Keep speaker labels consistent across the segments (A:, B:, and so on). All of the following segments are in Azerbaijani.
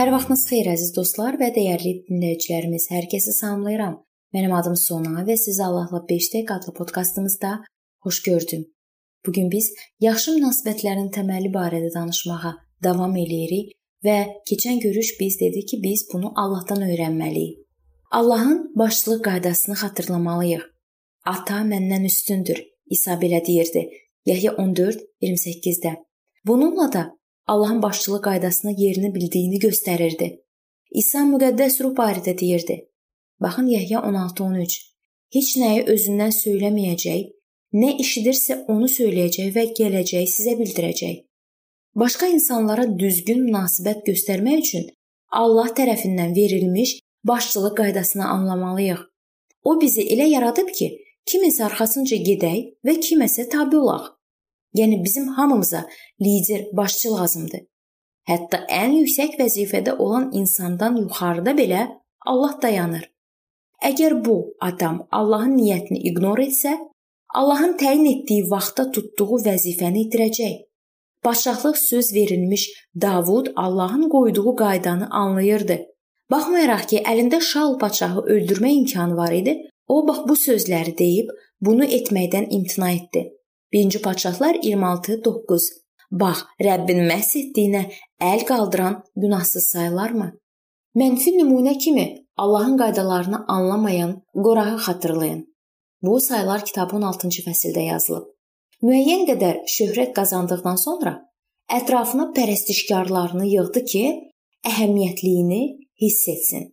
A: Hər vaxtınız xeyir əziz dostlar və dəyərli dinləyicilərimiz. Hər kəsi salamlayıram. Mənim adım Sona və sizi Allahla 5 dəqiqə adlı podkastımızda xoş gördüm. Bu gün biz yaxşı münasibətlərin təməli barədə danışmağa davam eləyirik və keçən görüş biz dedik ki, biz bunu Allahdan öyrənməliyik. Allahın başlıq qaydasını xatırlamalıyıq. Ata məndən üstündür. İsa belə deyirdi. Yəhya 14:28-də. Bununla da Allahın başçılıq qaydasını yerini bildiyini göstərirdi. İsa müqəddəs ruh barədə deyirdi. Baxın Yəhya 16:13. Heç nəyi özündən söyləməyəcək, nə eşidirsə onu söyləyəcək və gələcəyi sizə bildirəcək. Başqa insanlara düzgün münasibət göstərmək üçün Allah tərəfindən verilmiş başçılıq qaydasını anlamalıyıq. O bizi elə yaradıb ki, kiminsə arxasınca gedək və kiməsə tabe olaq. Yəni bizim hamımıza lider, başçı lazımdır. Hətta ən yüksək vəzifədə olan insandan yuxarıda belə Allah dayanır. Əgər bu adam Allahın niyyətini ignor etsə, Allahın təyin etdiyi vaxtda tutduğu vəzifəni itirəcək. Başçılıq söz verilmiş Davud Allahın qoyduğu qaydanı anlayırdı. Baxmayaraq ki, əlində Şaul padşahı öldürmə imkanı var idi, o bax bu sözləri deyib bunu etməkdən imtina etdi. 1-ci Padşahlar 26:9 Bax, Rəbbin məhs etdiyinə əl qaldıran günahsız sayılarmı? Mənfi nümunə kimi Allahın qaydalarını anlamayan Qorahı xatırlayın. Bu sayılar kitabı 16-cı fəsildə yazılıb. Müəyyən qədər şöhrət qazandıqdan sonra ətrafına pərəstişkarlarını yığdı ki, əhəmiyyətliyini hiss etsin.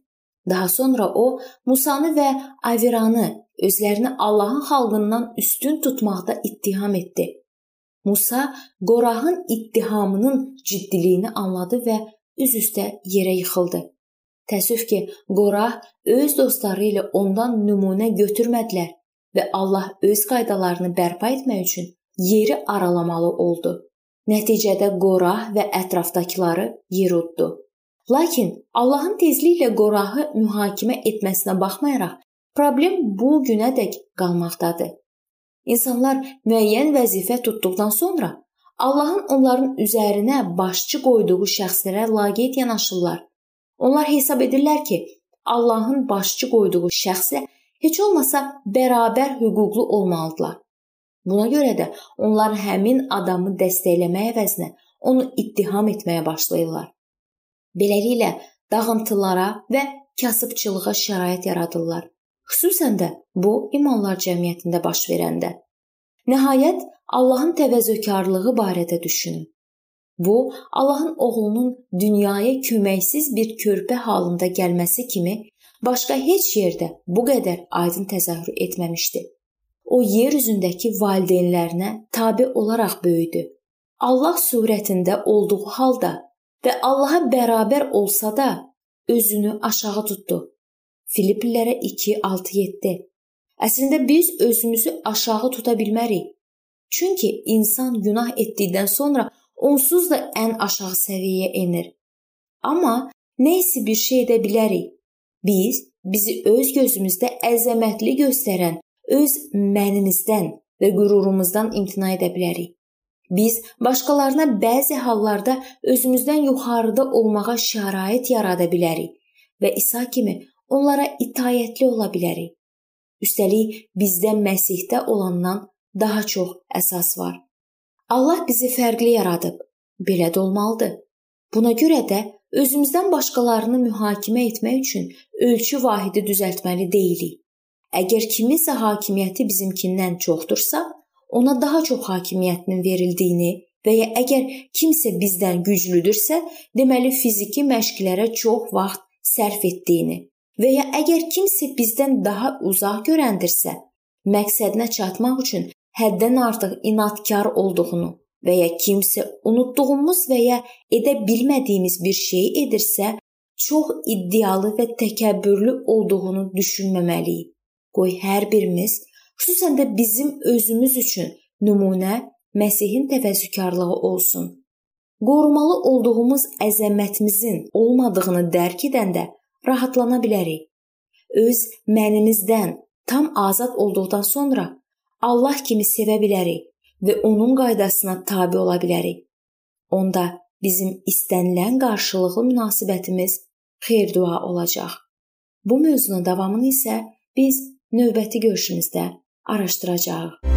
A: Daha sonra o Musanı və Aviranı özlərini Allahın xalqından üstün tutmaqda ittiham etdi. Musa Qorahın ittihamının ciddiliyini anladı və üz üstə yerə yıxıldı. Təəssüf ki, Qorah öz dostları ilə ondan nümunə götürmədilər və Allah öz qaydalarını bərpa etmək üçün yeri aralamalı oldu. Nəticədə Qorah və ətrafdakıları yer utdu. Lakin Allahın tezliklə Qorahı mühakimə etməsinə baxmayaraq, Problem bu günədək qalmaqdadır. İnsanlar müəyyən vəzifə tutduqdan sonra Allahın onların üzərinə başçı qoyduğu şəxslərə laqeyd yanaşırlar. Onlar hesab edirlər ki, Allahın başçı qoyduğu şəxslə heç olmasa bərabər hüquqlu olmalıdırlar. Buna görə də onlar həmin adamı dəstəkləmək əvəzinə onu ittiham etməyə başlayırlar. Beləliklə dağıntılara və kasıbçılığa şərait yaradırlar. Xüsusən də bu imanlar cəmiyyətində baş verəndə. Nəhayət Allahın təvəzzökarlığı barədə düşünün. Bu Allahın oğlunun dünyaya köməksiz bir körpə halında gəlməsi kimi başqa heç yerdə bu qədər aydın təzahür etməmişdi. O yer üzündəki valideynlərinə tabe olaraq böyüdü. Allah surətində olduğu halda və Allaha bərabər olsa da özünü aşağı tutdu Filippillərə 2:6-7. Əslində biz özümüzü aşağı tuta bilmərik. Çünki insan günah etdikdən sonra onsuz da ən aşağı səviyyəyə enir. Amma nə isə bir şey edə bilərik. Biz bizi öz gözümüzdə əzəmətli göstərən öz mənimizdən və qürurumuzdan imtina edə bilərik. Biz başqalarına bəzi hallarda özümüzdən yuxarıda olmağa şərait yarada bilərik və İsa kimi onlara itayətli ola bilərik. Üstəlik bizdə Məsihdə olandan daha çox əsas var. Allah bizi fərqli yaradıb. Belə də olmalıdır. Buna görə də özümüzdən başqalarını mühakimə etmək üçün ölçü vahidi düzəltməli deyilik. Əgər kiminsə hakimiyyəti bizimkindən çoxdursa, ona daha çox hakimiyyətinin verildiyini və ya əgər kimsə bizdən güclüdürsə, deməli fiziki məşqlərə çox vaxt sərf etdiyini və ya əgər kimsə bizdən daha uzaq görəndirsə, məqsədinə çatmaq üçün həddən artıq inadkar olduğunu və ya kimsə unutduğumuz və ya edə bilmədiyimiz bir şey edirsə, çox iddialı və təkəbbürlü olduğunu düşünməməliyik. Qoy hər birimiz, xüsusən də bizim özümüz üçün nümunə Məsihin təvəzzükarlığı olsun. Qorumalı olduğumuz əzəmətimizin olmadığını dərk edəndə rahatlana bilərik. Öz mənimizdən tam azad olduqdan sonra Allah kimi sevə bilərik və onun qaydasına tabe ola bilərik. Onda bizim istənilən qarşılıqlı münasibətimiz xeyir-dua olacaq. Bu mövzunun davamını isə biz növbəti görüşümüzdə araşdıracağıq.